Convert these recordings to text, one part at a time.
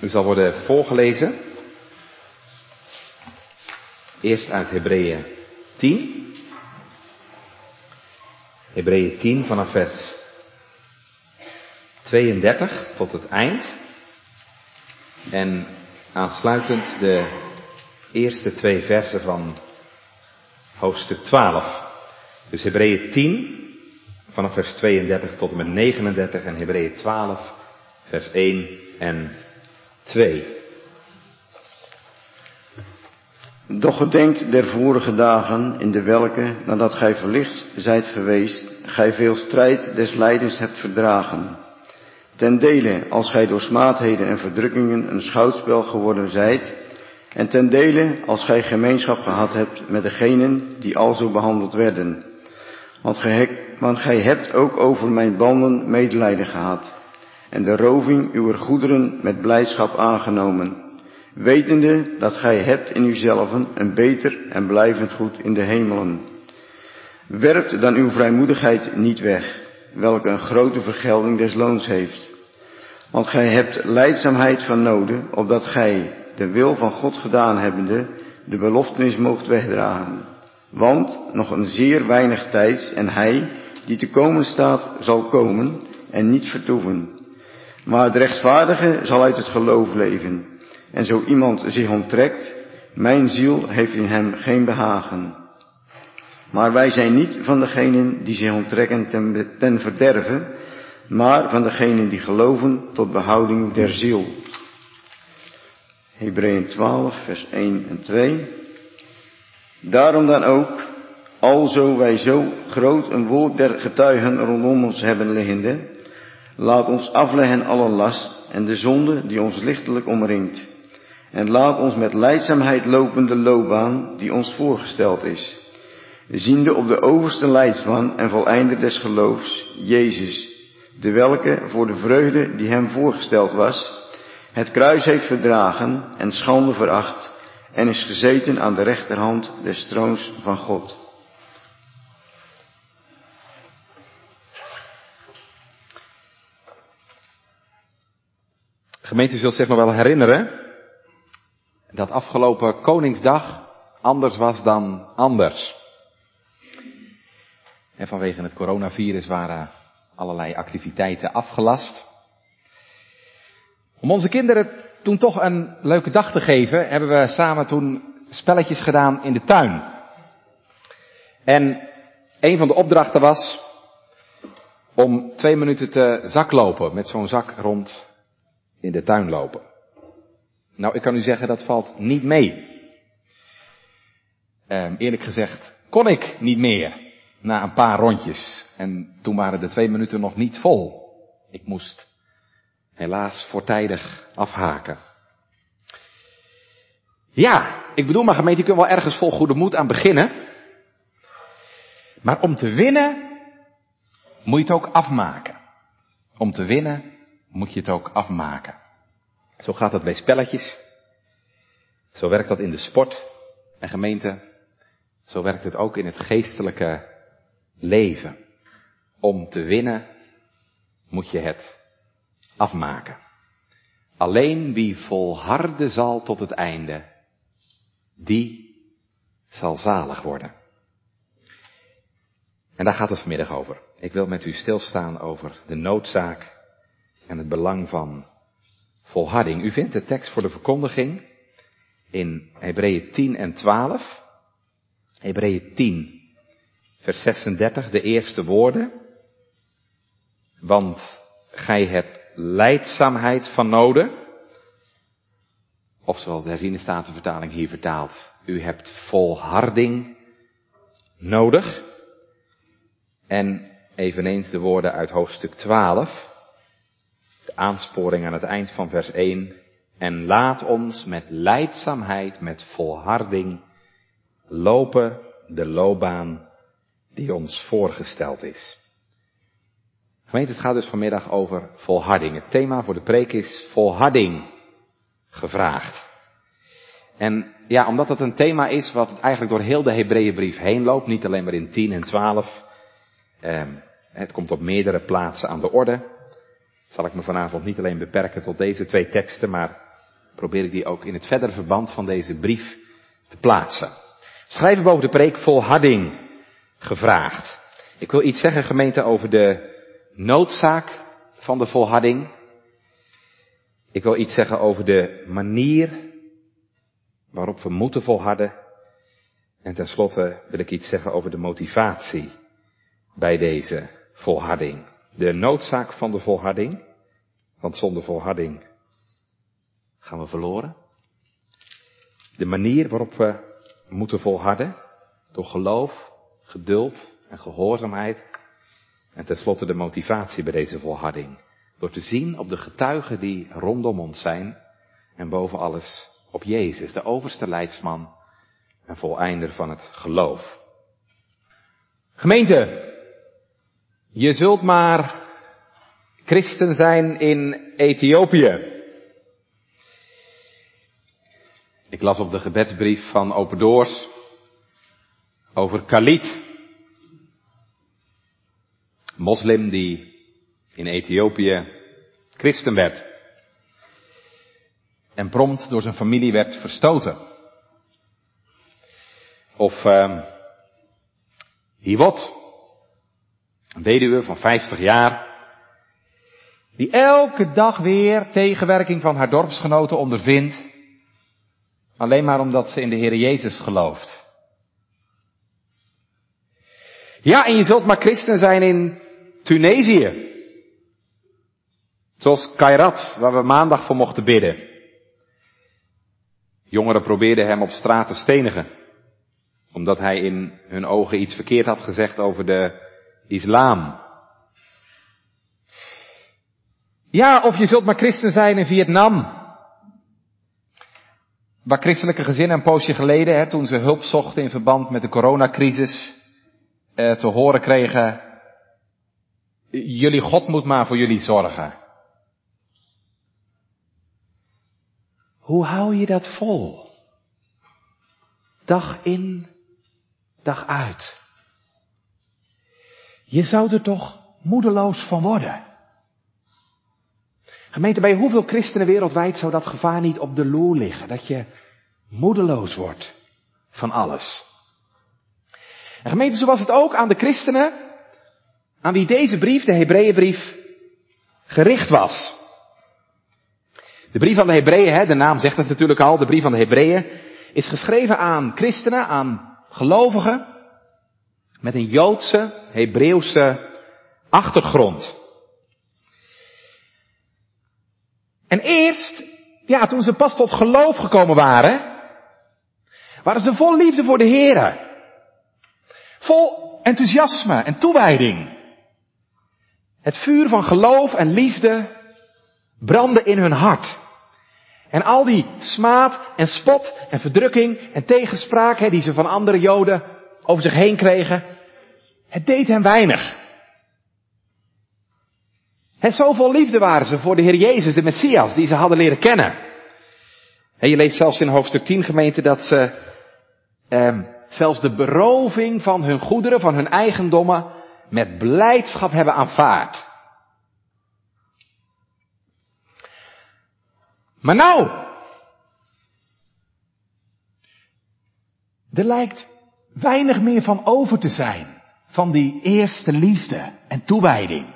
U zal worden voorgelezen. Eerst uit Hebreeën 10. Hebreeën 10 vanaf vers 32 tot het eind. En aansluitend de eerste twee versen van hoofdstuk 12. Dus Hebreeën 10 vanaf vers 32 tot en met 39 en Hebreeën 12 vers 1 en 2. Doch gedenkt der vorige dagen, in de welke, nadat gij verlicht zijt geweest, gij veel strijd des lijdens hebt verdragen. Ten dele, als gij door smaadheden en verdrukkingen een schouwspel geworden zijt, en ten dele, als gij gemeenschap gehad hebt met degenen die alzo behandeld werden. Want gij hebt ook over mijn banden medelijden gehad, en de roving uw goederen met blijdschap aangenomen, wetende dat gij hebt in uzelven een beter en blijvend goed in de hemelen. Werpt dan uw vrijmoedigheid niet weg, welke een grote vergelding des loons heeft. Want gij hebt leidzaamheid van noden, opdat gij, de wil van God gedaan hebbende, de beloftenis moogt wegdragen. Want nog een zeer weinig tijds en hij, die te komen staat, zal komen en niet vertoeven. Maar de rechtvaardige zal uit het geloof leven. En zo iemand zich onttrekt, mijn ziel heeft in hem geen behagen. Maar wij zijn niet van degenen die zich onttrekken ten, ten verderven, maar van degenen die geloven tot behouding der ziel. Hebreeën 12, vers 1 en 2. Daarom dan ook, alzo wij zo groot een woord der getuigen rondom ons hebben liggende, laat ons afleggen alle last en de zonde die ons lichtelijk omringt. En laat ons met leidzaamheid lopende loopbaan die ons voorgesteld is. Ziende op de overste leidsman en voleinder des geloofs, Jezus, de welke voor de vreugde die hem voorgesteld was, het kruis heeft verdragen en schande veracht en is gezeten aan de rechterhand des troons van God. Gemeente zult zich nog wel herinneren dat afgelopen Koningsdag anders was dan anders. En vanwege het coronavirus waren allerlei activiteiten afgelast. Om onze kinderen toen toch een leuke dag te geven, hebben we samen toen spelletjes gedaan in de tuin. En een van de opdrachten was om twee minuten te zaklopen, met zo'n zak rond in de tuin lopen. Nou, ik kan u zeggen, dat valt niet mee. Um, eerlijk gezegd kon ik niet meer na een paar rondjes. En toen waren de twee minuten nog niet vol. Ik moest helaas voortijdig afhaken. Ja, ik bedoel maar gemeente, je kunt wel ergens vol goede moed aan beginnen. Maar om te winnen moet je het ook afmaken. Om te winnen moet je het ook afmaken. Zo gaat dat bij spelletjes. Zo werkt dat in de sport en gemeente. Zo werkt het ook in het geestelijke leven. Om te winnen moet je het afmaken. Alleen wie volharden zal tot het einde, die zal zalig worden. En daar gaat het vanmiddag over. Ik wil met u stilstaan over de noodzaak en het belang van volharding. U vindt de tekst voor de verkondiging in Hebreeën 10 en 12. Hebreeën 10, vers 36, de eerste woorden. Want gij hebt leidzaamheid van noden. Of zoals de herziene statenvertaling hier vertaalt, u hebt volharding nodig. En eveneens de woorden uit hoofdstuk 12, de aansporing aan het eind van vers 1. En laat ons met leidzaamheid, met volharding lopen de loopbaan die ons voorgesteld is. Gemeente, het gaat dus vanmiddag over volharding. Het thema voor de preek is volharding gevraagd. En ja, omdat het een thema is wat eigenlijk door heel de Hebreeënbrief heen loopt, niet alleen maar in 10 en 12. Eh, het komt op meerdere plaatsen aan de orde. Zal ik me vanavond niet alleen beperken tot deze twee teksten, maar probeer ik die ook in het verdere verband van deze brief te plaatsen. Schrijven boven de preek volharding gevraagd. Ik wil iets zeggen, gemeente, over de noodzaak van de volharding. Ik wil iets zeggen over de manier waarop we moeten volharden. En tenslotte wil ik iets zeggen over de motivatie bij deze volharding. De noodzaak van de volharding, want zonder volharding gaan we verloren. De manier waarop we moeten volharden, door geloof, geduld en gehoorzaamheid. En tenslotte de motivatie bij deze volharding. Door te zien op de getuigen die rondom ons zijn en boven alles op Jezus, de overste leidsman en voleinder van het geloof. Gemeente, je zult maar christen zijn in Ethiopië. Ik las op de gebedsbrief van Open Doors over Khalid. Moslim die in Ethiopië christen werd. En prompt door zijn familie werd verstoten. Of uh, Hiwot, een weduwe van 50 jaar, die elke dag weer tegenwerking van haar dorpsgenoten ondervindt, alleen maar omdat ze in de Heer Jezus gelooft. Ja, en je zult maar christen zijn in Tunesië. Zoals Kairat, waar we maandag voor mochten bidden. Jongeren probeerden hem op straat te stenigen, omdat hij in hun ogen iets verkeerd had gezegd over de islam. Ja, of je zult maar christen zijn in Vietnam. Waar christelijke gezinnen een poosje geleden, toen ze hulp zochten in verband met de coronacrisis, eh, te horen kregen, jullie God moet maar voor jullie zorgen. Hoe hou je dat vol? Dag in, dag uit. Je zou er toch moedeloos van worden. Gemeente, bij hoeveel christenen wereldwijd zou dat gevaar niet op de loer liggen? Dat je moedeloos wordt van alles. En gemeente, zo was het ook aan de christenen, aan wie deze brief, de Hebreeënbrief, gericht was. De brief van de Hebreeën, de naam zegt het natuurlijk al, de brief van de Hebreeën, is geschreven aan christenen, aan gelovigen, met een Joodse, Hebreeuwse achtergrond. En eerst, ja, toen ze pas tot geloof gekomen waren, waren ze vol liefde voor de Heer. Vol enthousiasme en toewijding. Het vuur van geloof en liefde brandde in hun hart. En al die smaad en spot en verdrukking en tegenspraak hè, die ze van andere Joden over zich heen kregen, het deed hen weinig. En zoveel liefde waren ze voor de Heer Jezus, de Messias, die ze hadden leren kennen. En je leest zelfs in hoofdstuk 10 gemeente dat ze eh, zelfs de beroving van hun goederen, van hun eigendommen, met blijdschap hebben aanvaard. Maar nou, er lijkt weinig meer van over te zijn, van die eerste liefde en toewijding.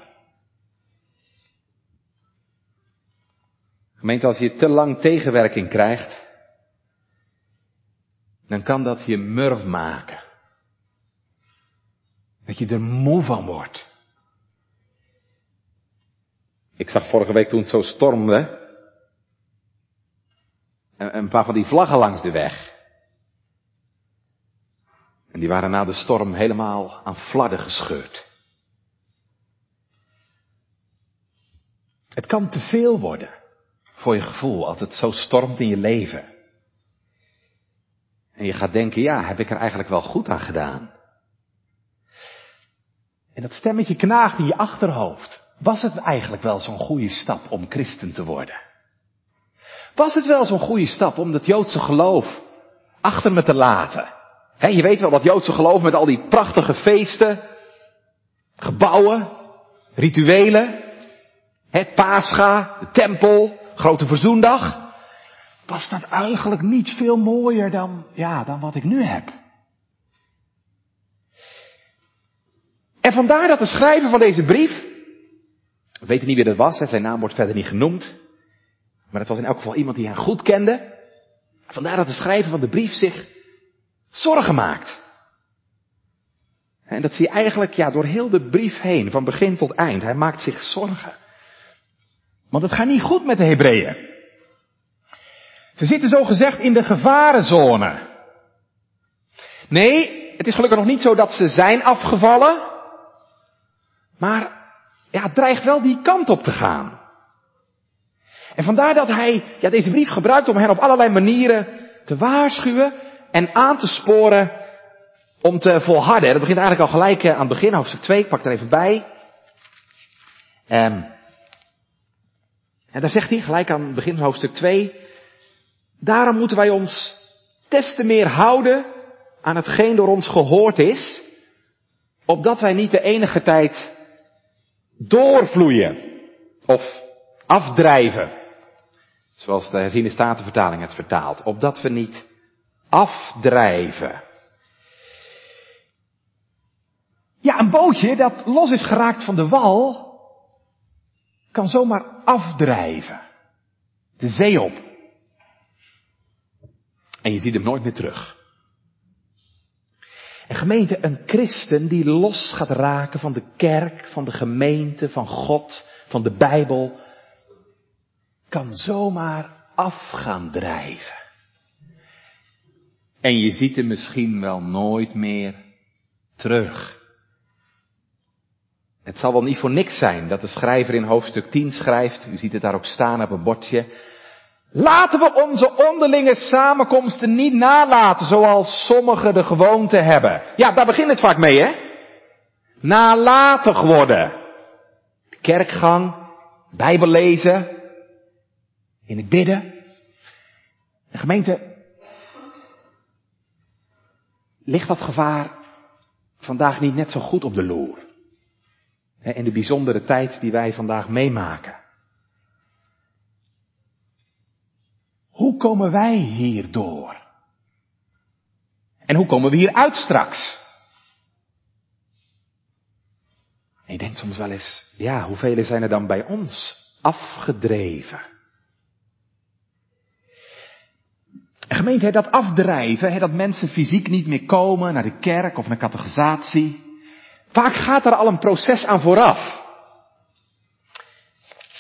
Gemeente, als je te lang tegenwerking krijgt, dan kan dat je murf maken. Dat je er moe van wordt. Ik zag vorige week toen het zo stormde, een paar van die vlaggen langs de weg. En die waren na de storm helemaal aan fladden gescheurd. Het kan te veel worden voor je gevoel als het zo stormt in je leven. En je gaat denken, ja, heb ik er eigenlijk wel goed aan gedaan? En dat stemmetje knaagt in je achterhoofd. Was het eigenlijk wel zo'n goede stap om christen te worden? Was het wel zo'n goede stap om dat Joodse geloof achter me te laten? je weet wel dat Joodse geloof met al die prachtige feesten, gebouwen, rituelen, het Pascha, de tempel, grote verzoendag. was dat eigenlijk niet veel mooier dan, ja, dan wat ik nu heb. En vandaar dat de schrijver van deze brief, we weten niet wie dat was, zijn naam wordt verder niet genoemd, maar het was in elk geval iemand die hem goed kende. Vandaar dat de schrijver van de brief zich zorgen maakt. En dat zie je eigenlijk ja, door heel de brief heen, van begin tot eind. Hij maakt zich zorgen. Want het gaat niet goed met de Hebreeën. Ze zitten zo gezegd in de gevarenzone. Nee, het is gelukkig nog niet zo dat ze zijn afgevallen. Maar ja, het dreigt wel die kant op te gaan. En vandaar dat hij ja, deze brief gebruikt om hen op allerlei manieren te waarschuwen en aan te sporen om te volharden. Dat begint eigenlijk al gelijk eh, aan het begin, hoofdstuk 2, ik pak er even bij. Um, en daar zegt hij gelijk aan het begin van hoofdstuk 2, daarom moeten wij ons des meer houden aan hetgeen door ons gehoord is, opdat wij niet de enige tijd doorvloeien of afdrijven. Zoals de herziende statenvertaling het vertaalt. Opdat we niet afdrijven. Ja, een bootje dat los is geraakt van de wal, kan zomaar afdrijven. De zee op. En je ziet hem nooit meer terug. En gemeente, een christen die los gaat raken van de kerk, van de gemeente, van God, van de Bijbel, kan zomaar af gaan drijven. En je ziet hem misschien wel nooit meer terug. Het zal wel niet voor niks zijn dat de schrijver in hoofdstuk 10 schrijft, u ziet het daar ook staan op een bordje, Laten we onze onderlinge samenkomsten niet nalaten zoals sommigen de gewoonte hebben. Ja, daar begint het vaak mee, hè? Nalatig worden. Kerkgang, Bijbel lezen, in het bidden. De gemeente, ligt dat gevaar vandaag niet net zo goed op de loer? In de bijzondere tijd die wij vandaag meemaken. Hoe komen wij hierdoor? En hoe komen we hier uit straks? En je denkt soms wel eens, ja, hoeveel zijn er dan bij ons afgedreven? En gemeente, dat afdrijven, dat mensen fysiek niet meer komen naar de kerk of naar catechisatie. Vaak gaat er al een proces aan vooraf.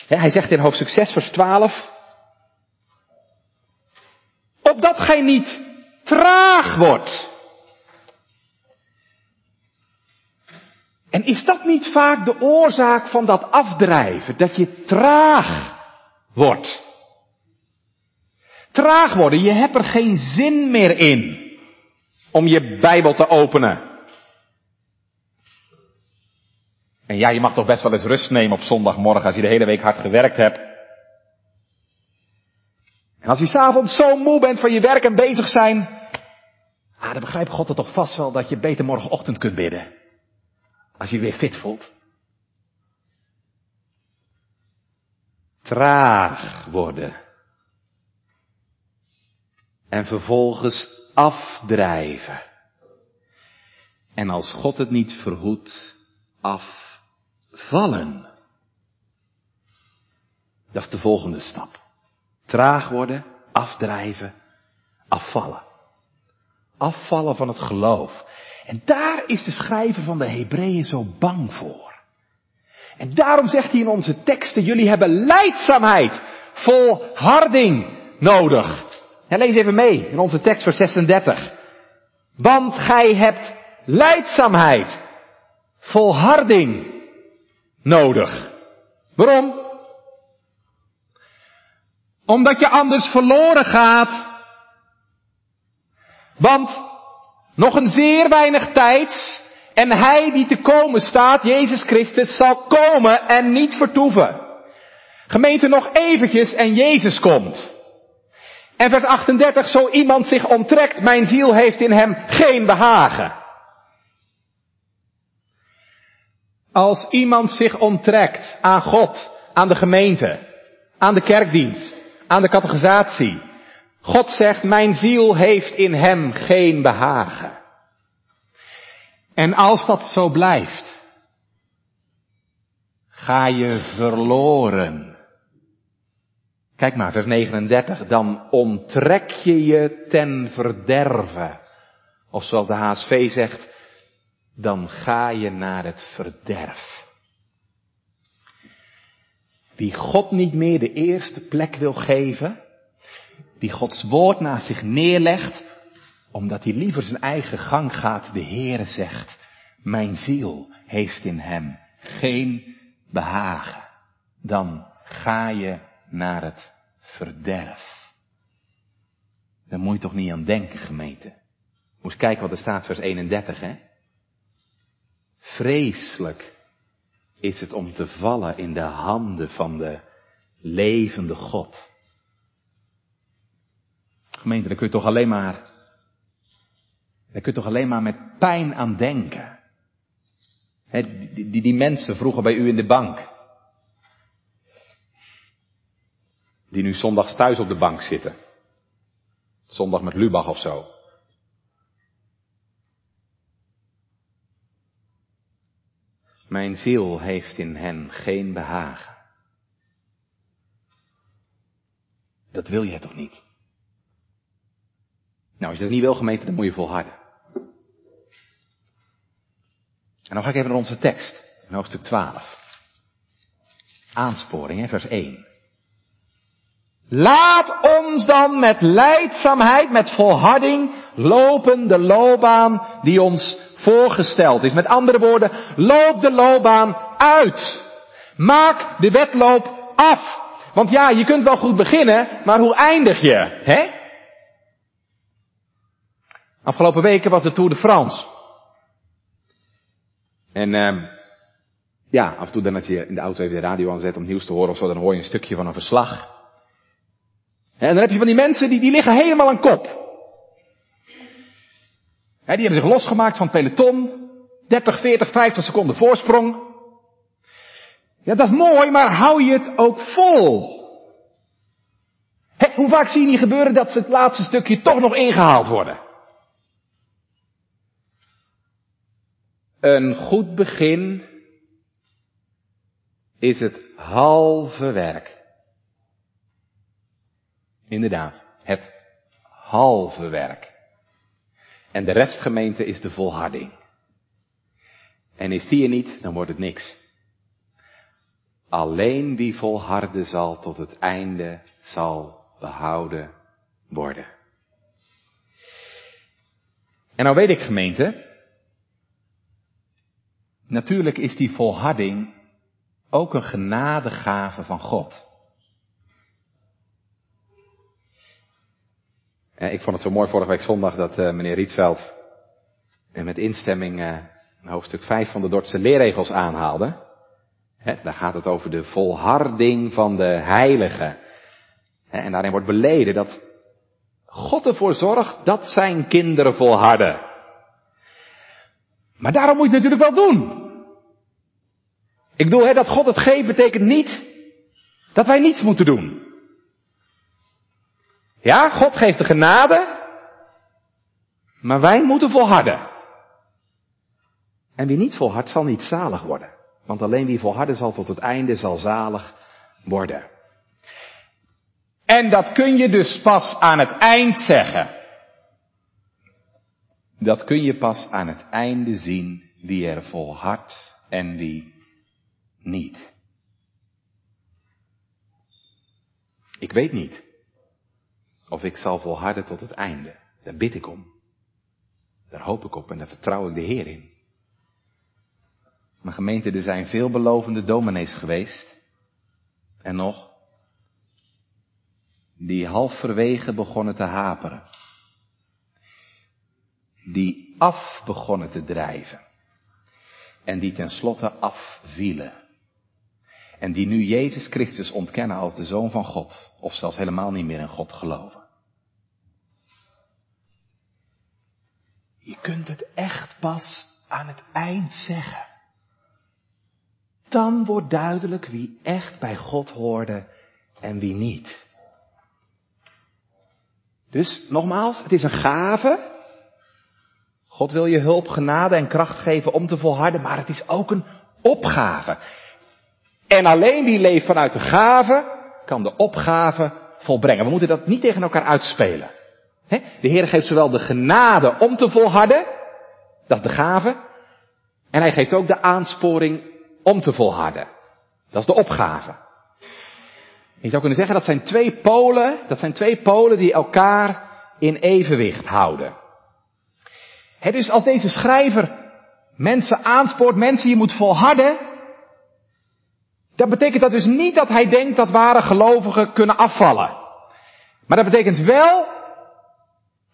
Hij zegt in hoofdstuk 6 vers 12, opdat gij niet traag wordt. En is dat niet vaak de oorzaak van dat afdrijven, dat je traag wordt? Traag worden, je hebt er geen zin meer in om je Bijbel te openen. En ja, je mag toch best wel eens rust nemen op zondagmorgen als je de hele week hard gewerkt hebt. En als je s'avonds zo moe bent van je werk en bezig zijn, ah, dan begrijpt God het toch vast wel dat je beter morgenochtend kunt bidden. Als je weer fit voelt. Traag worden. En vervolgens afdrijven. En als God het niet verhoedt, afvallen. Dat is de volgende stap. Traag worden, afdrijven, afvallen. Afvallen van het geloof. En daar is de schrijver van de Hebreeën zo bang voor. En daarom zegt hij in onze teksten, jullie hebben leidzaamheid, volharding nodig. En lees even mee in onze tekst vers 36. Want gij hebt leidzaamheid, volharding nodig. Waarom? Omdat je anders verloren gaat. Want nog een zeer weinig tijd en hij die te komen staat, Jezus Christus, zal komen en niet vertoeven. Gemeente nog eventjes en Jezus komt. En vers 38, zo iemand zich onttrekt, mijn ziel heeft in hem geen behagen. Als iemand zich onttrekt aan God, aan de gemeente, aan de kerkdienst, aan de catechisatie, God zegt, mijn ziel heeft in hem geen behagen. En als dat zo blijft, ga je verloren. Kijk maar, vers 39. Dan onttrek je je ten verderve. Of zoals de HSV zegt, dan ga je naar het verderf. Wie God niet meer de eerste plek wil geven, die Gods woord naast zich neerlegt, omdat hij liever zijn eigen gang gaat, de Heere zegt, mijn ziel heeft in hem geen behagen. Dan ga je naar het verderf. Daar moet je toch niet aan denken, gemeente. Moest kijken wat er staat, vers 31, hè. Vreselijk is het om te vallen in de handen van de levende God. Gemeente, daar kun je toch alleen maar, daar kun je toch alleen maar met pijn aan denken. die, die, die mensen vroeger bij u in de bank. Die nu zondags thuis op de bank zitten. Zondag met Lubach of zo. Mijn ziel heeft in hen geen behagen. Dat wil jij toch niet? Nou, als je dat niet wil gemeente, dan moet je volharden. En dan ga ik even naar onze tekst, in hoofdstuk 12. Aansporing, vers 1. Laat ons dan met leidzaamheid, met volharding, lopen de loopbaan die ons voorgesteld is. Met andere woorden, loop de loopbaan uit. Maak de wedloop af. Want ja, je kunt wel goed beginnen, maar hoe eindig je? Hè? Afgelopen weken was de Tour de France. En uh, ja, af en toe dan als je in de auto even de radio aanzet om nieuws te horen of zo, dan hoor je een stukje van een verslag. En dan heb je van die mensen die, die liggen helemaal aan kop. Die hebben zich losgemaakt van het peloton. 30, 40, 50 seconden voorsprong. Ja, dat is mooi, maar hou je het ook vol? He, hoe vaak zie je niet gebeuren dat ze het laatste stukje toch nog ingehaald worden? Een goed begin is het halve werk. Inderdaad, het halve werk. En de restgemeente is de volharding. En is die er niet, dan wordt het niks. Alleen wie volharden zal tot het einde zal behouden worden. En nou weet ik gemeente, Natuurlijk is die volharding ook een genadegave van God. Ik vond het zo mooi vorige week zondag dat uh, meneer Rietveld met instemming hoofdstuk 5 van de Dordtse leerregels aanhaalde. daar gaat het over de volharding van de heilige. en daarin wordt beleden dat God ervoor zorgt dat zijn kinderen volharden. Maar daarom moet je het natuurlijk wel doen. Ik bedoel, dat God het geeft betekent niet dat wij niets moeten doen. Ja, God geeft de genade, maar wij moeten volharden. En wie niet volhardt zal niet zalig worden. Want alleen wie volharden zal tot het einde zal zalig worden. En dat kun je dus pas aan het eind zeggen. Dat kun je pas aan het einde zien wie er volhardt en wie niet. Ik weet niet of ik zal volharden tot het einde. Daar bid ik om. Daar hoop ik op en daar vertrouw ik de Heer in. Mijn gemeente, er zijn veelbelovende dominees geweest. En nog. Die halverwege begonnen te haperen. Die af begonnen te drijven. En die tenslotte afvielen. En die nu Jezus Christus ontkennen als de Zoon van God, of zelfs helemaal niet meer in God geloven. Je kunt het echt pas aan het eind zeggen. Dan wordt duidelijk wie echt bij God hoorde en wie niet. Dus nogmaals, het is een gave. God wil je hulp, genade en kracht geven om te volharden, maar het is ook een opgave. En alleen wie leeft vanuit de gave, kan de opgave volbrengen. We moeten dat niet tegen elkaar uitspelen. De Heer geeft zowel de genade om te volharden, dat is de gave, en hij geeft ook de aansporing om te volharden. Dat is de opgave. Je zou kunnen zeggen dat zijn twee polen, dat zijn twee polen die elkaar in evenwicht houden. Dus als deze schrijver mensen aanspoort, mensen je moet volharden, dan betekent dat dus niet dat hij denkt dat ware gelovigen kunnen afvallen. Maar dat betekent wel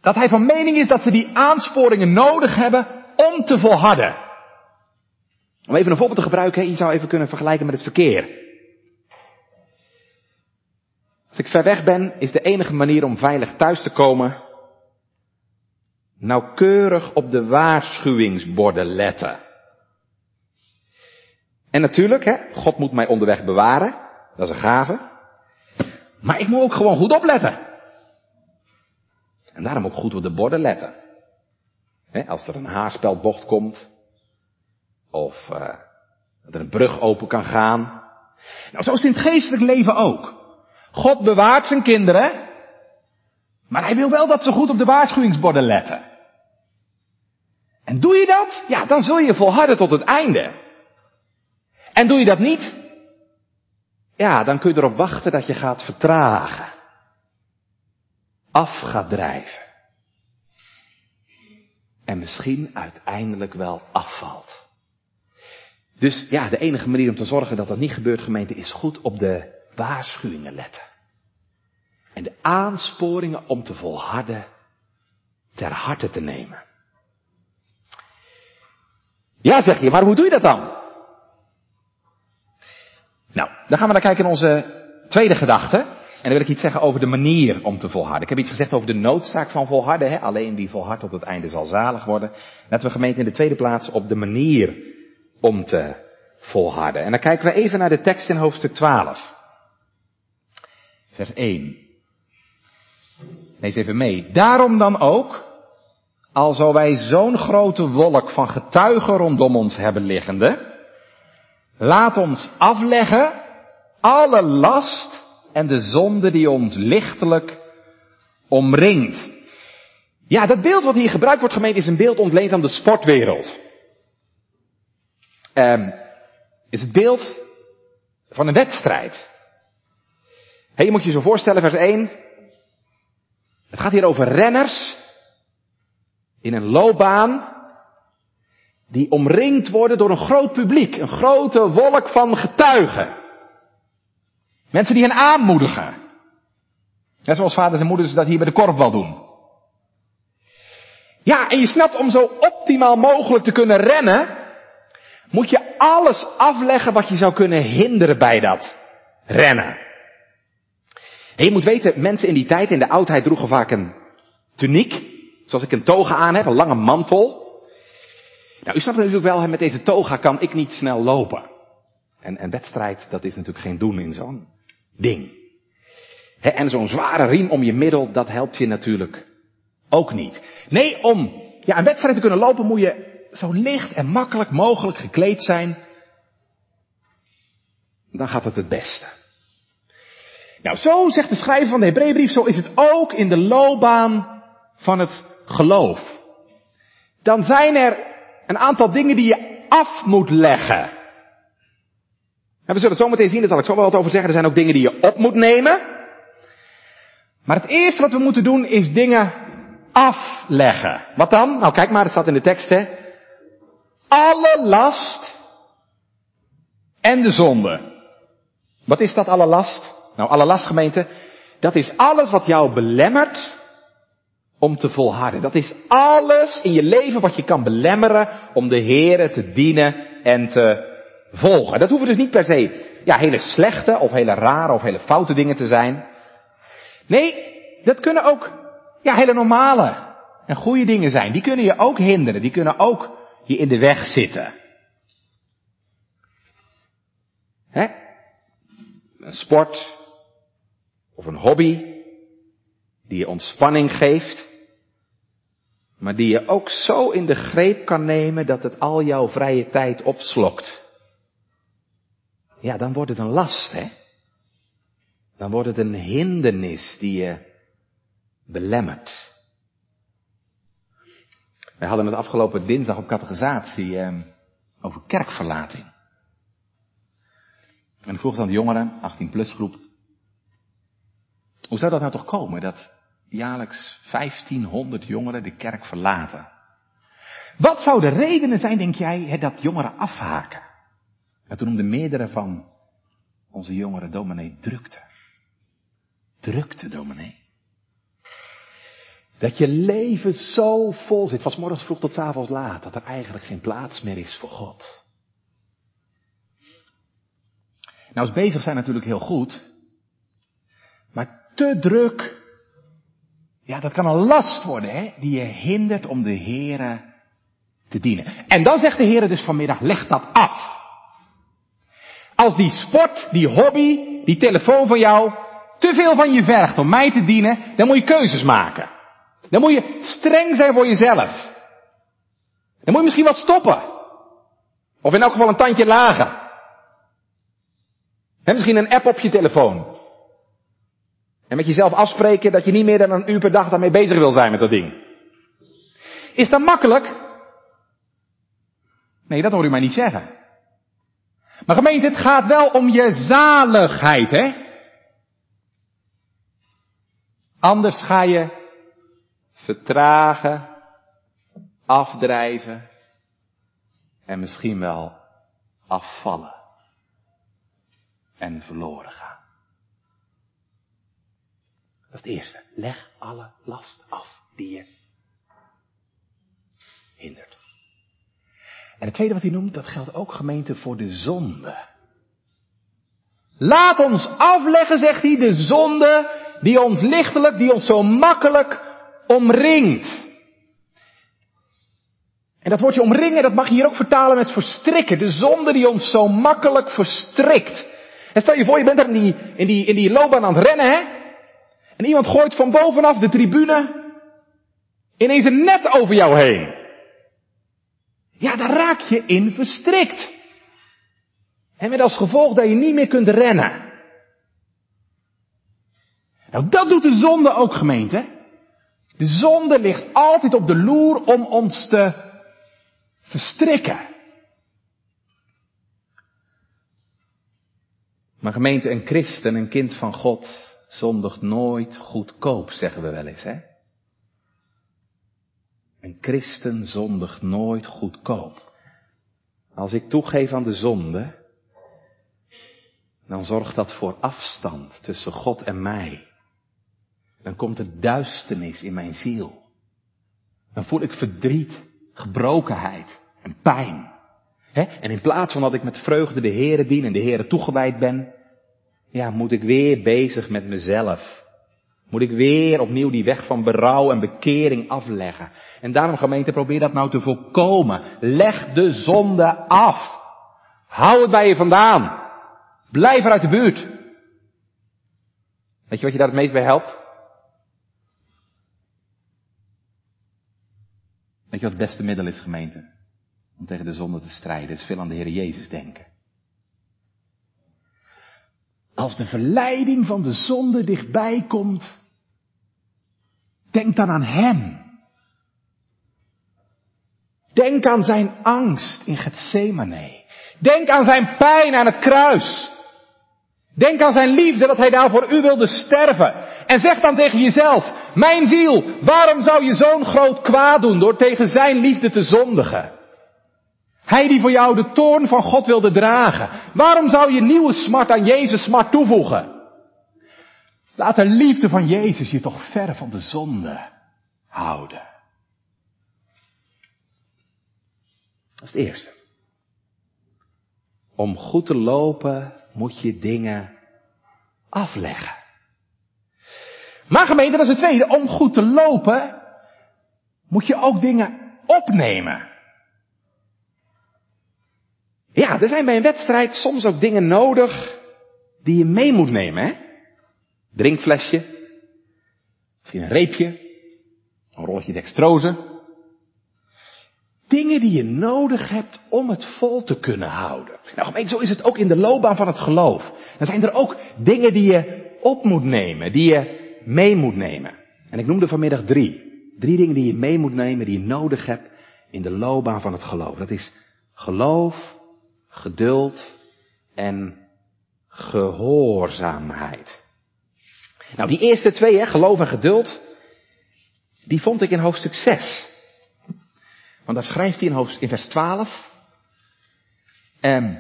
dat hij van mening is dat ze die aansporingen nodig hebben om te volharden. Om even een voorbeeld te gebruiken, je zou even kunnen vergelijken met het verkeer. Als ik ver weg ben, is de enige manier om veilig thuis te komen nauwkeurig op de waarschuwingsborden letten. En natuurlijk, hè, God moet mij onderweg bewaren. Dat is een gave. Maar ik moet ook gewoon goed opletten. En daarom ook goed op de borden letten. als er een haarspeldbocht komt. Of uh, dat er een brug open kan gaan. Nou, zo is het in het geestelijk leven ook. God bewaart zijn kinderen. Maar hij wil wel dat ze goed op de waarschuwingsborden letten. En doe je dat? Ja, dan zul je volharden tot het einde. En doe je dat niet? Ja, dan kun je erop wachten dat je gaat vertragen. Af gaat drijven. En misschien uiteindelijk wel afvalt. Dus ja, de enige manier om te zorgen dat dat niet gebeurt, gemeente, is goed op de waarschuwingen letten. En de aansporingen om te volharden ter harte te nemen. Ja, zeg je, maar hoe doe je dat dan? Nou, dan gaan we naar kijken in onze tweede gedachte. En dan wil ik iets zeggen over de manier om te volharden. Ik heb iets gezegd over de noodzaak van volharden. Hè? Alleen wie volhardt tot het einde zal zalig worden. Laten we gemeente in de tweede plaats op de manier om te volharden. En dan kijken we even naar de tekst in hoofdstuk 12. Vers 1. Lees even mee. Daarom dan ook, alzo wij zo'n grote wolk van getuigen rondom ons hebben liggende, Laat ons afleggen alle last en de zonde die ons lichtelijk omringt. Ja, dat beeld wat hier gebruikt wordt gemeend is een beeld ontleend aan de sportwereld. Um, is het beeld van een wedstrijd. Hey, je moet je zo voorstellen, vers 1. Het gaat hier over renners in een loopbaan die omringd worden door een groot publiek, een grote wolk van getuigen. Mensen die hen aanmoedigen. Net zoals vaders en moeders dat hier bij de korfbal doen. Ja, en je snapt, om zo optimaal mogelijk te kunnen rennen, moet je alles afleggen wat je zou kunnen hinderen bij dat rennen. En je moet weten, mensen in die tijd, in de oudheid, droegen vaak een tuniek, zoals ik een toga aan heb, een lange mantel. Nou, u snapt natuurlijk wel, met deze toga kan ik niet snel lopen. En, en wedstrijd, dat is natuurlijk geen doen in zo'n ding. en zo'n zware riem om je middel, dat helpt je natuurlijk ook niet. Nee, om ja, een wedstrijd te kunnen lopen moet je zo licht en makkelijk mogelijk gekleed zijn. Dan gaat het het beste. Nou, zo zegt de schrijver van de Hebreeënbrief, zo is het ook in de loopbaan van het geloof. Dan zijn er een aantal dingen die je af moet leggen. En we zullen het zo meteen zien, daar zal ik zo wel wat over zeggen. Er zijn ook dingen die je op moet nemen. Maar het eerste wat we moeten doen is dingen afleggen. Wat dan? Nou kijk maar, het staat in de tekst hè. Alle last en de zonde. Wat is dat alle last? Nou, alle last gemeente, dat is alles wat jou belemmert om te volharden. Dat is alles in je leven wat je kan belemmeren om de Here te dienen en te volgen. Dat hoeven dus niet per se ja, hele slechte of hele rare of hele foute dingen te zijn. Nee, dat kunnen ook ja, hele normale en goede dingen zijn. Die kunnen je ook hinderen. Die kunnen ook je in de weg zitten. Hè? Een sport of een hobby die je ontspanning geeft, maar die je ook zo in de greep kan nemen dat het al jouw vrije tijd opslokt. Ja, dan wordt het een last, hè? Dan wordt het een hindernis die je belemmert. Wij hadden het afgelopen dinsdag op catechisatie eh, over kerkverlating. En ik vroeg aan de jongeren, 18 plus groep, hoe zou dat nou toch komen dat jaarlijks 1500 jongeren de kerk verlaten? Wat zouden de redenen zijn, denk jij, dat jongeren afhaken? En toen noemde meerdere van onze jongeren dominee drukte. Drukte, dominee. Dat je leven zo vol zit, van morgens vroeg tot avonds laat, dat er eigenlijk geen plaats meer is voor God. Nou, is bezig zijn natuurlijk heel goed, maar te druk, ja, dat kan een last worden, hè, die je hindert om de Here te dienen. En dan zegt de Heer dus vanmiddag, leg dat af. Als die sport, die hobby, die telefoon van jou te veel van je vergt om mij te dienen, dan moet je keuzes maken. Dan moet je streng zijn voor jezelf. Dan moet je misschien wat stoppen. Of in elk geval een tandje lager. En misschien een app op je telefoon. En met jezelf afspreken dat je niet meer dan een uur per dag daarmee bezig wil zijn met dat ding. Is dat makkelijk? Nee, dat hoor u mij niet zeggen. Maar gemeente, het gaat wel om je zaligheid, hè? Anders ga je vertragen, afdrijven en misschien wel afvallen en verloren gaan. Dat is het eerste. Leg alle last af die je hindert. En het tweede wat hij noemt, dat geldt ook gemeente voor de zonde. Laat ons afleggen, zegt hij, de zonde die ons lichtelijk, die ons zo makkelijk omringt. En dat woordje omringen, dat mag je hier ook vertalen met verstrikken. De zonde die ons zo makkelijk verstrikt. En stel je voor, je bent er in die, in die, in die loopbaan aan het rennen, hè? En iemand gooit van bovenaf de tribune ineens een net over jou heen. Ja, daar raak je in verstrikt. En met als gevolg dat je niet meer kunt rennen. Nou, dat doet de zonde ook, gemeente. De zonde ligt altijd op de loer om ons te verstrikken. Maar gemeente, een christen, een kind van God, zondigt nooit goedkoop, zeggen we wel eens, hè? Een christen zondigt nooit goedkoop. Als ik toegeef aan de zonde, dan zorgt dat voor afstand tussen God en mij. Dan komt er duisternis in mijn ziel. Dan voel ik verdriet, gebrokenheid en pijn. En in plaats van dat ik met vreugde de Heere dien en de Heere toegewijd ben, ja, moet ik weer bezig met mezelf. Moet ik weer opnieuw die weg van berouw en bekering afleggen. En daarom gemeente, probeer dat nou te voorkomen. Leg de zonde af. Hou het bij je vandaan. Blijf er uit de buurt. Weet je wat je daar het meest bij helpt? Weet je wat het beste middel is, gemeente? Om tegen de zonde te strijden, is veel aan de Heer Jezus denken. Als de verleiding van de zonde dichtbij komt, denk dan aan Hem. Denk aan zijn angst in Gethsemane. Denk aan zijn pijn aan het kruis. Denk aan zijn liefde dat hij daar voor u wilde sterven. En zeg dan tegen jezelf, mijn ziel, waarom zou je zo'n groot kwaad doen door tegen zijn liefde te zondigen? Hij die voor jou de toorn van God wilde dragen. Waarom zou je nieuwe smart aan Jezus smart toevoegen? Laat de liefde van Jezus je toch ver van de zonde houden. Dat is het eerste. Om goed te lopen moet je dingen afleggen. Maar gemeente, dat is het tweede. Om goed te lopen moet je ook dingen opnemen. Ja, er zijn bij een wedstrijd soms ook dingen nodig die je mee moet nemen. Hè? Drinkflesje, Misschien een reepje, een rolletje dextrose. Dingen die je nodig hebt om het vol te kunnen houden. Nou, zo is het ook in de loopbaan van het geloof. Dan zijn er ook dingen die je op moet nemen, die je mee moet nemen. En ik noemde vanmiddag drie. Drie dingen die je mee moet nemen, die je nodig hebt in de loopbaan van het geloof. Dat is geloof, geduld en gehoorzaamheid. Nou, die eerste twee, hè, geloof en geduld, die vond ik in hoofdstuk 6. Want daar schrijft hij in, hoofdstuk, in vers 12. Ehm,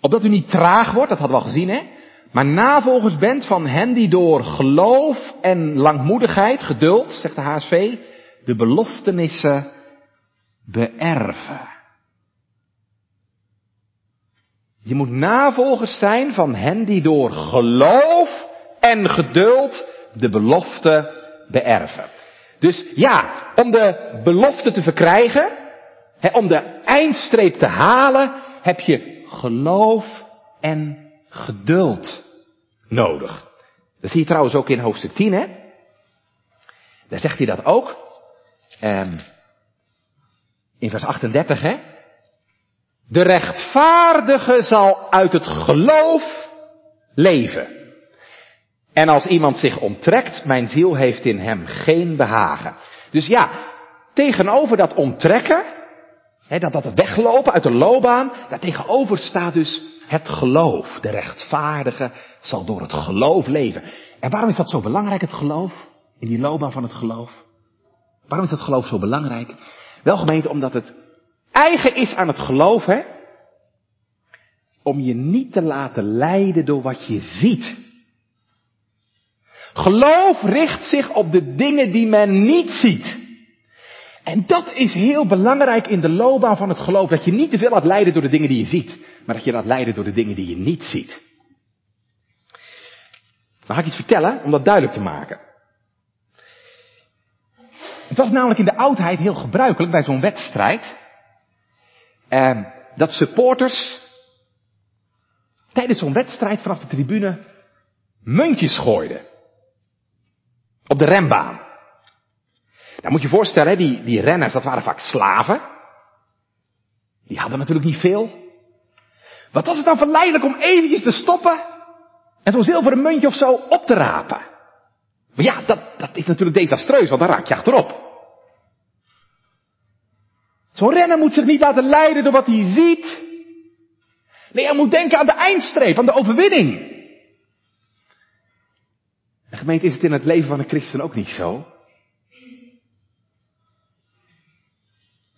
opdat u niet traag wordt, dat hadden we al gezien, hè? Maar navolgers bent van hen die door geloof en langmoedigheid, geduld, zegt de HSV, de beloftenissen beërven. Je moet navolgers zijn van hen die door geloof en geduld de belofte beërven. Dus ja, om de belofte te verkrijgen, om de eindstreep te halen, heb je geloof en geduld nodig. Dat zie je trouwens ook in hoofdstuk 10, hè? Daar zegt hij dat ook. Um, in vers 38, hè? De rechtvaardige zal uit het geloof leven. En als iemand zich onttrekt, mijn ziel heeft in hem geen behagen. Dus ja, tegenover dat onttrekken, hè, dat, dat weglopen uit de loopbaan, daartegenover staat dus het geloof. De rechtvaardige zal door het geloof leven. En waarom is dat zo belangrijk, het geloof? In die loopbaan van het geloof? Waarom is dat geloof zo belangrijk? Wel gemeente, omdat het eigen is aan het geloof, hè? Om je niet te laten leiden door wat je ziet. Geloof richt zich op de dingen die men niet ziet. En dat is heel belangrijk in de loopbaan van het geloof. Dat je niet te veel laat leiden door de dingen die je ziet. Maar dat je laat leiden door de dingen die je niet ziet. Dan ga ik iets vertellen om dat duidelijk te maken. Het was namelijk in de oudheid heel gebruikelijk bij zo'n wedstrijd. Eh, dat supporters tijdens zo'n wedstrijd vanaf de tribune muntjes gooiden. Op de rembaan. Dan moet je voorstellen, die, die renners, dat waren vaak slaven. Die hadden natuurlijk niet veel. Wat was het dan verleidelijk om eventjes te stoppen en zo'n zilveren muntje of zo op te rapen? Maar ja, dat, dat is natuurlijk desastreus, want dan raak je achterop. Zo'n renner moet zich niet laten leiden door wat hij ziet. Nee, hij moet denken aan de eindstreep, aan de overwinning. En gemeente, is het in het leven van een christen ook niet zo?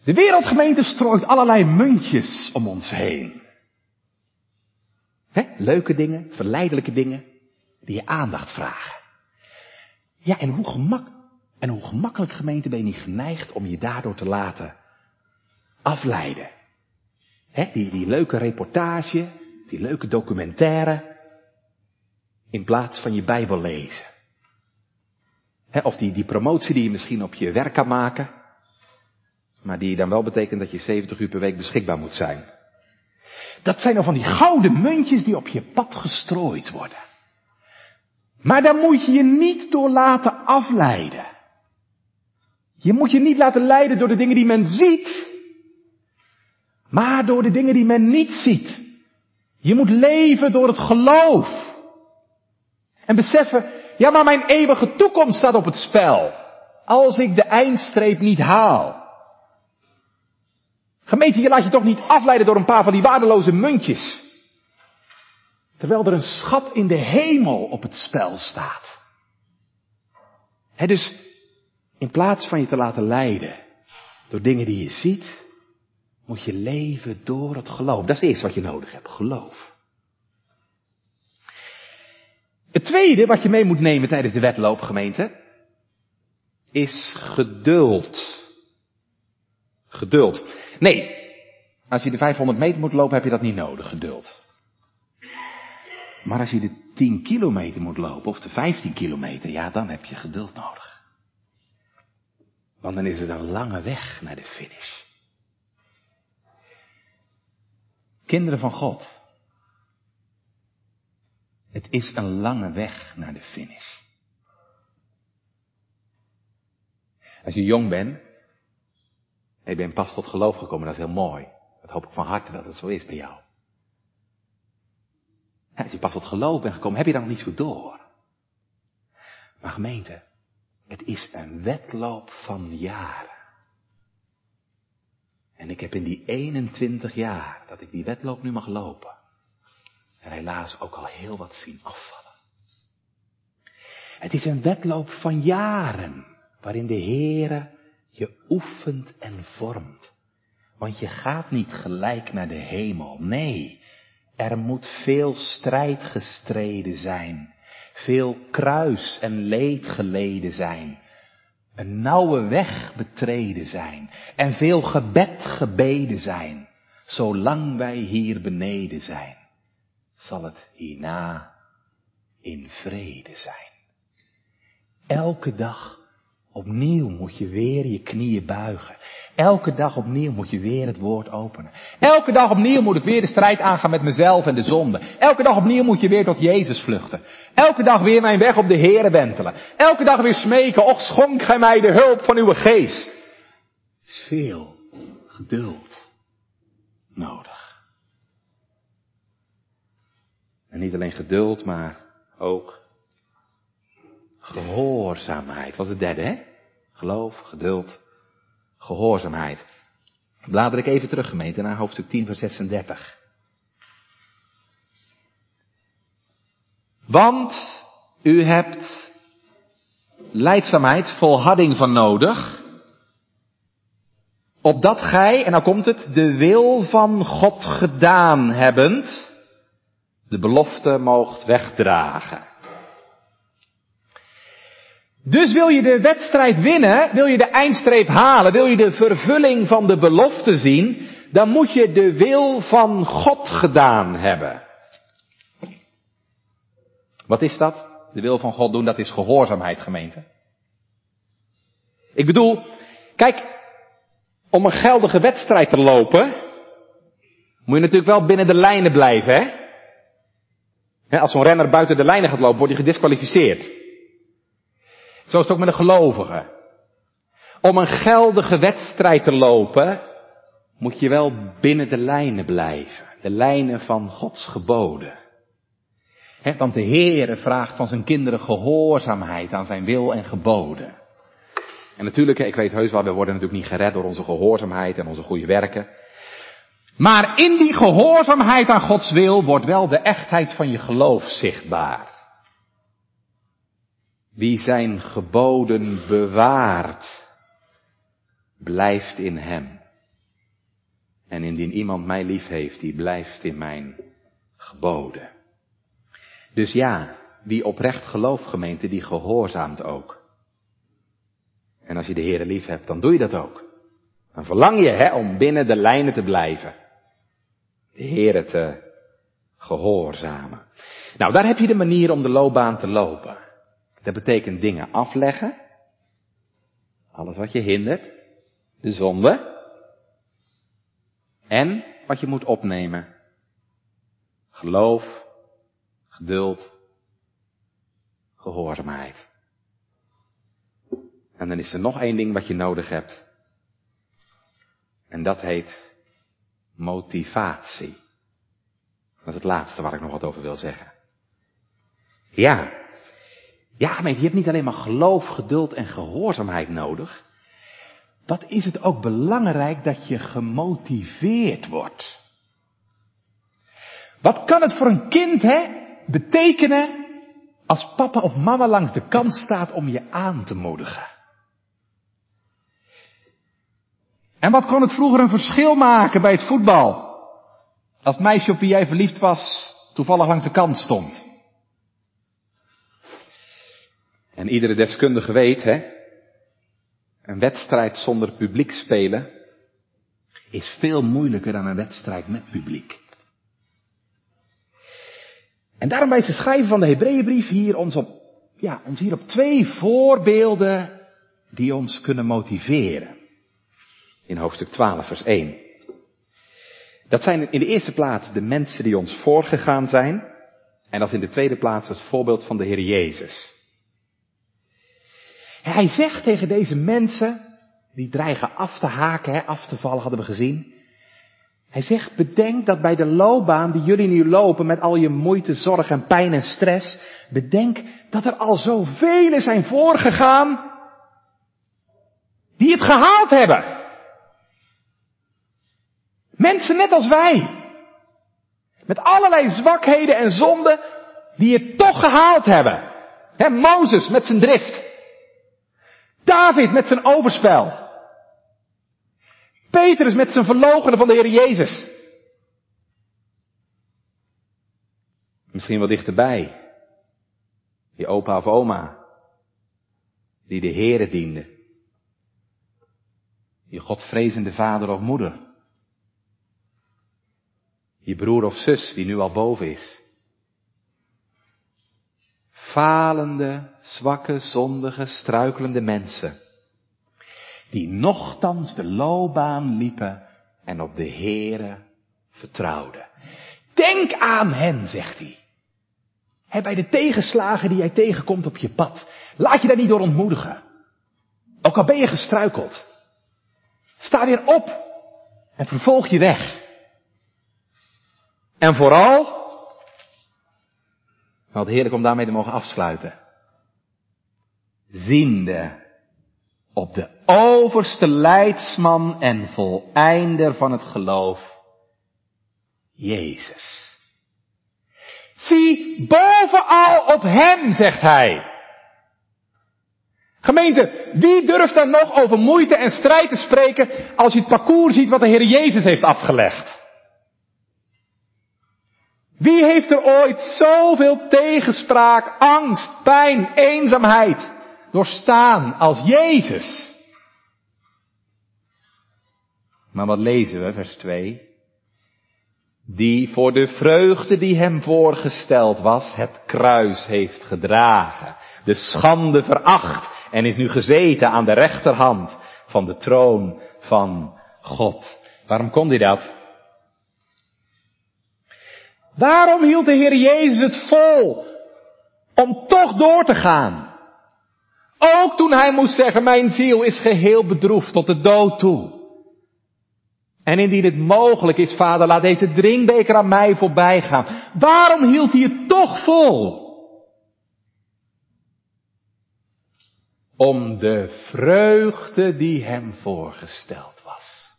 De wereldgemeente strooit allerlei muntjes om ons heen. He? Leuke dingen, verleidelijke dingen, die je aandacht vragen. Ja, en hoe, gemak, en hoe gemakkelijk gemeente ben je niet geneigd om je daardoor te laten afleiden. He? Die, die leuke reportage, die leuke documentaire, in plaats van je Bijbel lezen. of die, die promotie die je misschien op je werk kan maken, maar die dan wel betekent dat je 70 uur per week beschikbaar moet zijn. Dat zijn dan van die gouden muntjes die op je pad gestrooid worden. Maar daar moet je je niet door laten afleiden. Je moet je niet laten leiden door de dingen die men ziet, maar door de dingen die men niet ziet. Je moet leven door het geloof. En beseffen, ja maar mijn eeuwige toekomst staat op het spel. Als ik de eindstreep niet haal. Gemeente, je laat je toch niet afleiden door een paar van die waardeloze muntjes. Terwijl er een schat in de hemel op het spel staat. Dus in plaats van je te laten leiden door dingen die je ziet, moet je leven door het geloof. Dat is het eerste wat je nodig hebt, geloof. Het tweede wat je mee moet nemen tijdens de wedloop, gemeente, is geduld. Geduld. Nee, als je de 500 meter moet lopen, heb je dat niet nodig, geduld. Maar als je de 10 kilometer moet lopen, of de 15 kilometer, ja, dan heb je geduld nodig. Want dan is het een lange weg naar de finish. Kinderen van God. Het is een lange weg naar de finish. Als je jong bent, en je bent pas tot geloof gekomen, dat is heel mooi. Dat hoop ik van harte dat het zo is bij jou. als je pas tot geloof bent gekomen, heb je dan nog niet zo door. Maar gemeente, het is een wedloop van jaren. En ik heb in die 21 jaar dat ik die wedloop nu mag lopen, en helaas ook al heel wat zien afvallen. Het is een wedloop van jaren, waarin de Heere je oefent en vormt. Want je gaat niet gelijk naar de hemel. Nee, er moet veel strijd gestreden zijn. Veel kruis en leed geleden zijn. Een nauwe weg betreden zijn. En veel gebed gebeden zijn. Zolang wij hier beneden zijn, zal het hierna in vrede zijn. Elke dag Opnieuw moet je weer je knieën buigen. Elke dag opnieuw moet je weer het woord openen. Elke dag opnieuw moet ik weer de strijd aangaan met mezelf en de zonde. Elke dag opnieuw moet je weer tot Jezus vluchten. Elke dag weer mijn weg op de Here wentelen. Elke dag weer smeken, och schonk gij mij de hulp van uw geest. is veel geduld nodig. En niet alleen geduld, maar ook Gehoorzaamheid was het derde, hè? Geloof, geduld, gehoorzaamheid. Blader ik even terug, gemeente, naar hoofdstuk 10, vers 36. Want u hebt leidzaamheid, volharding van nodig, opdat gij, en nou komt het, de wil van God gedaan hebbend, de belofte moogt wegdragen. Dus wil je de wedstrijd winnen, wil je de eindstreep halen, wil je de vervulling van de belofte zien, dan moet je de wil van God gedaan hebben. Wat is dat? De wil van God doen, dat is gehoorzaamheid, gemeente. Ik bedoel, kijk, om een geldige wedstrijd te lopen, moet je natuurlijk wel binnen de lijnen blijven, hè? Als zo'n renner buiten de lijnen gaat lopen, wordt hij gedisqualificeerd. Zo is het ook met een gelovige. Om een geldige wedstrijd te lopen, moet je wel binnen de lijnen blijven. De lijnen van Gods geboden. want de Heere vraagt van zijn kinderen gehoorzaamheid aan zijn wil en geboden. En natuurlijk, ik weet heus wel, we worden natuurlijk niet gered door onze gehoorzaamheid en onze goede werken. Maar in die gehoorzaamheid aan Gods wil wordt wel de echtheid van je geloof zichtbaar. Wie zijn geboden bewaart, blijft in hem. En indien iemand mij lief heeft, die blijft in mijn geboden. Dus ja, wie oprecht gelooft gemeente, die gehoorzaamt ook. En als je de Heer lief hebt, dan doe je dat ook. Dan verlang je hè, om binnen de lijnen te blijven. De Heer te gehoorzamen. Nou, daar heb je de manier om de loopbaan te lopen. Dat betekent dingen afleggen. Alles wat je hindert. De zonde. En wat je moet opnemen. Geloof, geduld, gehoorzaamheid. En dan is er nog één ding wat je nodig hebt. En dat heet motivatie. Dat is het laatste waar ik nog wat over wil zeggen. Ja, ja, gemeente, je hebt niet alleen maar geloof, geduld en gehoorzaamheid nodig. Wat is het ook belangrijk dat je gemotiveerd wordt? Wat kan het voor een kind hè, betekenen als papa of mama langs de kant staat om je aan te moedigen? En wat kon het vroeger een verschil maken bij het voetbal? Als meisje op wie jij verliefd was toevallig langs de kant stond. En iedere deskundige weet, hè, een wedstrijd zonder publiek spelen is veel moeilijker dan een wedstrijd met publiek. En daarom wijst de schrijver van de Hebreeënbrief hier ons op, ja, ons hier op twee voorbeelden die ons kunnen motiveren. In hoofdstuk 12, vers 1. Dat zijn in de eerste plaats de mensen die ons voorgegaan zijn. En is in de tweede plaats het voorbeeld van de Heer Jezus. Hij zegt tegen deze mensen, die dreigen af te haken, af te vallen hadden we gezien. Hij zegt, bedenk dat bij de loopbaan die jullie nu lopen met al je moeite, zorg en pijn en stress, bedenk dat er al zoveel zijn voorgegaan die het gehaald hebben. Mensen net als wij. Met allerlei zwakheden en zonden die het toch gehaald hebben. He, Mozes met zijn drift. David met zijn overspel. Petrus met zijn verlogenen van de Heer Jezus. Misschien wel dichterbij. Je opa of oma. Die de Heere diende. Je godvrezende vader of moeder. Je broer of zus die nu al boven is. Falende, zwakke, zondige, struikelende mensen. Die nochtans de loopbaan liepen en op de Heere vertrouwden. Denk aan hen, zegt hij. Bij de tegenslagen die jij tegenkomt op je pad. Laat je daar niet door ontmoedigen. Ook al ben je gestruikeld. Sta weer op en vervolg je weg. En vooral, wat heerlijk om daarmee te mogen afsluiten. Ziende op de overste leidsman en voleinder van het geloof, Jezus. Zie bovenal op Hem, zegt Hij. Gemeente, wie durft dan nog over moeite en strijd te spreken als je het parcours ziet wat de Heer Jezus heeft afgelegd? Wie heeft er ooit zoveel tegenspraak, angst, pijn, eenzaamheid doorstaan als Jezus? Maar wat lezen we, vers 2? Die voor de vreugde die hem voorgesteld was, het kruis heeft gedragen, de schande veracht en is nu gezeten aan de rechterhand van de troon van God. Waarom kon hij dat? Waarom hield de Heer Jezus het vol om toch door te gaan? Ook toen hij moest zeggen, mijn ziel is geheel bedroefd tot de dood toe. En indien het mogelijk is, vader, laat deze drinkbeker aan mij voorbij gaan. Waarom hield hij het toch vol? Om de vreugde die hem voorgesteld was.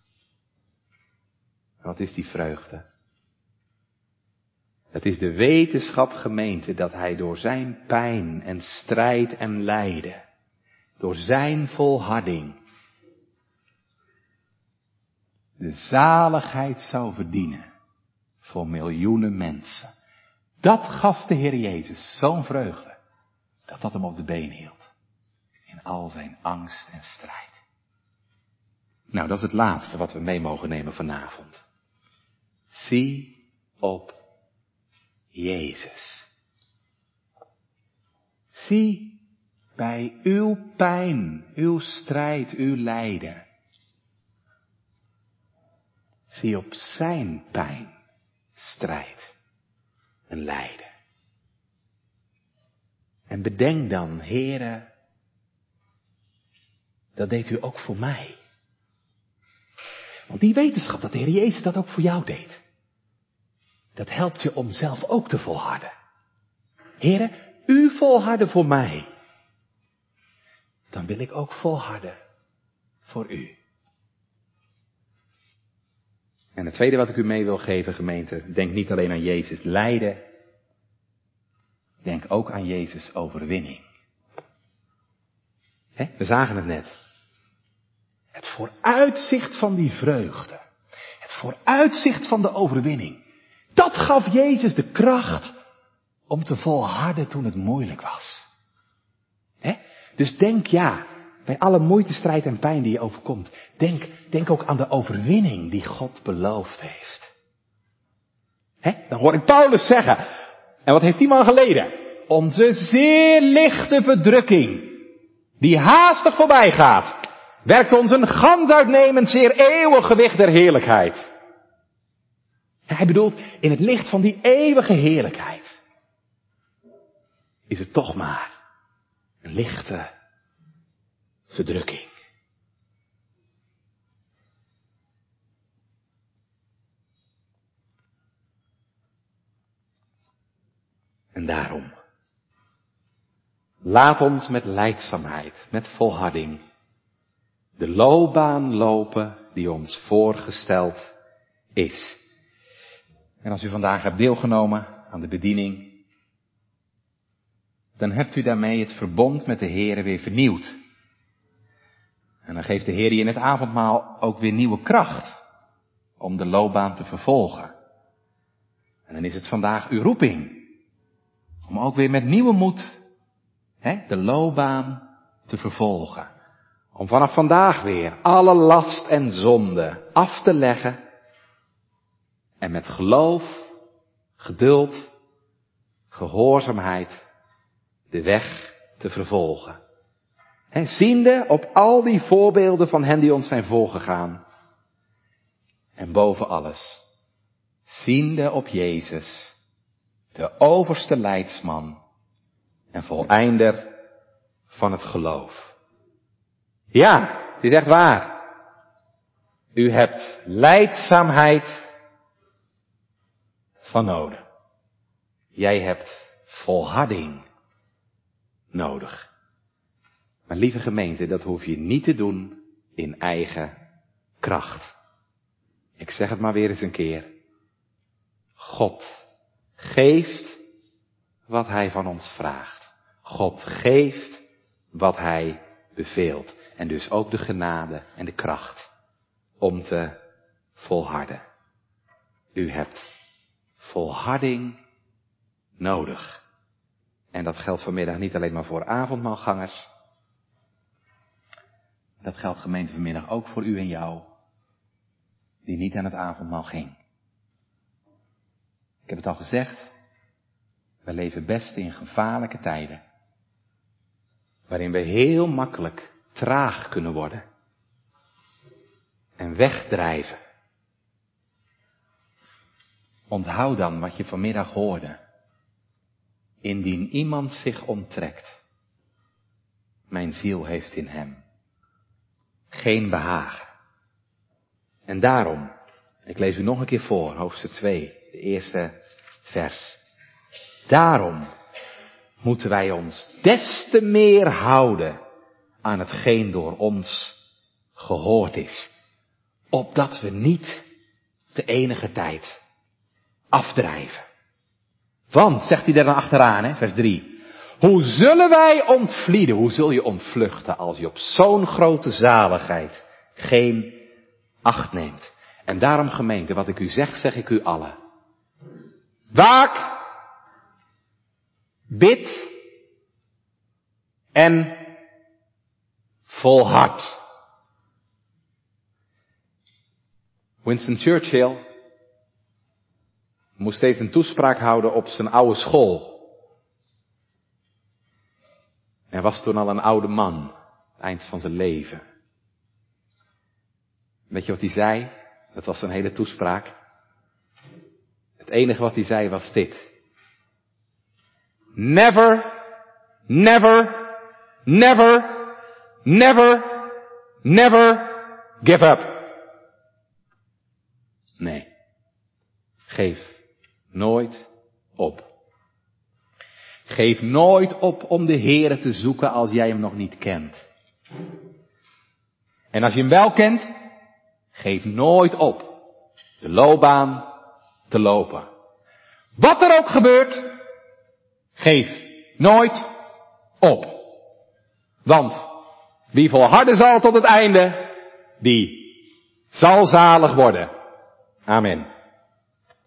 Wat is die vreugde? Het is de wetenschap gemeente dat hij door zijn pijn en strijd en lijden, door zijn volharding, de zaligheid zou verdienen voor miljoenen mensen. Dat gaf de Heer Jezus zo'n vreugde, dat dat hem op de been hield. In al zijn angst en strijd. Nou, dat is het laatste wat we mee mogen nemen vanavond. Zie op Jezus. Zie bij uw pijn, uw strijd, uw lijden. Zie op zijn pijn, strijd en lijden. En bedenk dan, heren, dat deed u ook voor mij. Want die wetenschap dat de Heer Jezus dat ook voor jou deed. Dat helpt je om zelf ook te volharden. Heren, u volharden voor mij. Dan wil ik ook volharden voor u. En het tweede wat ik u mee wil geven, gemeente, denk niet alleen aan Jezus lijden, denk ook aan Jezus overwinning. we zagen het net. Het vooruitzicht van die vreugde. Het vooruitzicht van de overwinning. Dat gaf Jezus de kracht om te volharden toen het moeilijk was. Dus denk ja, bij alle moeite, strijd en pijn die je overkomt, denk, denk ook aan de overwinning die God beloofd heeft. He? Dan hoor ik Paulus zeggen, en wat heeft die man geleden? Onze zeer lichte verdrukking, die haastig voorbij gaat, werkt ons een gans uitnemend zeer eeuwig gewicht der heerlijkheid. Hij bedoelt, in het licht van die eeuwige heerlijkheid is het toch maar een lichte verdrukking. En daarom, laat ons met leidzaamheid, met volharding, de loopbaan lopen die ons voorgesteld is. En als u vandaag hebt deelgenomen aan de bediening, dan hebt u daarmee het verbond met de Heer weer vernieuwd. En dan geeft de Heer je in het avondmaal ook weer nieuwe kracht om de loopbaan te vervolgen. En dan is het vandaag uw roeping om ook weer met nieuwe moed hè, de loopbaan te vervolgen. Om vanaf vandaag weer alle last en zonde af te leggen en met geloof, geduld, gehoorzaamheid de weg te vervolgen. He, ziende op al die voorbeelden van hen die ons zijn voorgegaan. En boven alles, ziende op Jezus, de overste leidsman en voleinder van het geloof. Ja, dit is echt waar. U hebt leidzaamheid van nodig. Jij hebt volharding nodig. Maar lieve gemeente, dat hoef je niet te doen in eigen kracht. Ik zeg het maar weer eens een keer. God geeft wat Hij van ons vraagt. God geeft wat Hij beveelt. En dus ook de genade en de kracht om te volharden. U hebt volharding nodig. En dat geldt vanmiddag niet alleen maar voor avondmaalgangers. Dat geldt gemeente vanmiddag ook voor u en jou, die niet aan het avondmaal ging. Ik heb het al gezegd, we leven best in gevaarlijke tijden, waarin we heel makkelijk traag kunnen worden en wegdrijven. Onthoud dan wat je vanmiddag hoorde. Indien iemand zich onttrekt, mijn ziel heeft in hem geen behagen. En daarom, ik lees u nog een keer voor, hoofdstuk 2, de eerste vers. Daarom moeten wij ons des te meer houden aan hetgeen door ons gehoord is. Opdat we niet de enige tijd afdrijven. Want, zegt hij er dan achteraan, hè, vers 3. Hoe zullen wij ontvlieden, hoe zul je ontvluchten als je op zo'n grote zaligheid geen acht neemt? En daarom gemeente, wat ik u zeg, zeg ik u allen. Waak, bid en volhard. Winston Churchill moest steeds een toespraak houden op zijn oude school. Hij was toen al een oude man, eind van zijn leven. Weet je wat hij zei? Dat was zijn hele toespraak. Het enige wat hij zei was dit. Never, never, never, never, never give up. Nee. Geef nooit op. Geef nooit op om de Heere te zoeken als jij hem nog niet kent. En als je hem wel kent, geef nooit op de loopbaan te lopen. Wat er ook gebeurt, geef nooit op. Want wie volharden zal tot het einde, die zal zalig worden. Amen.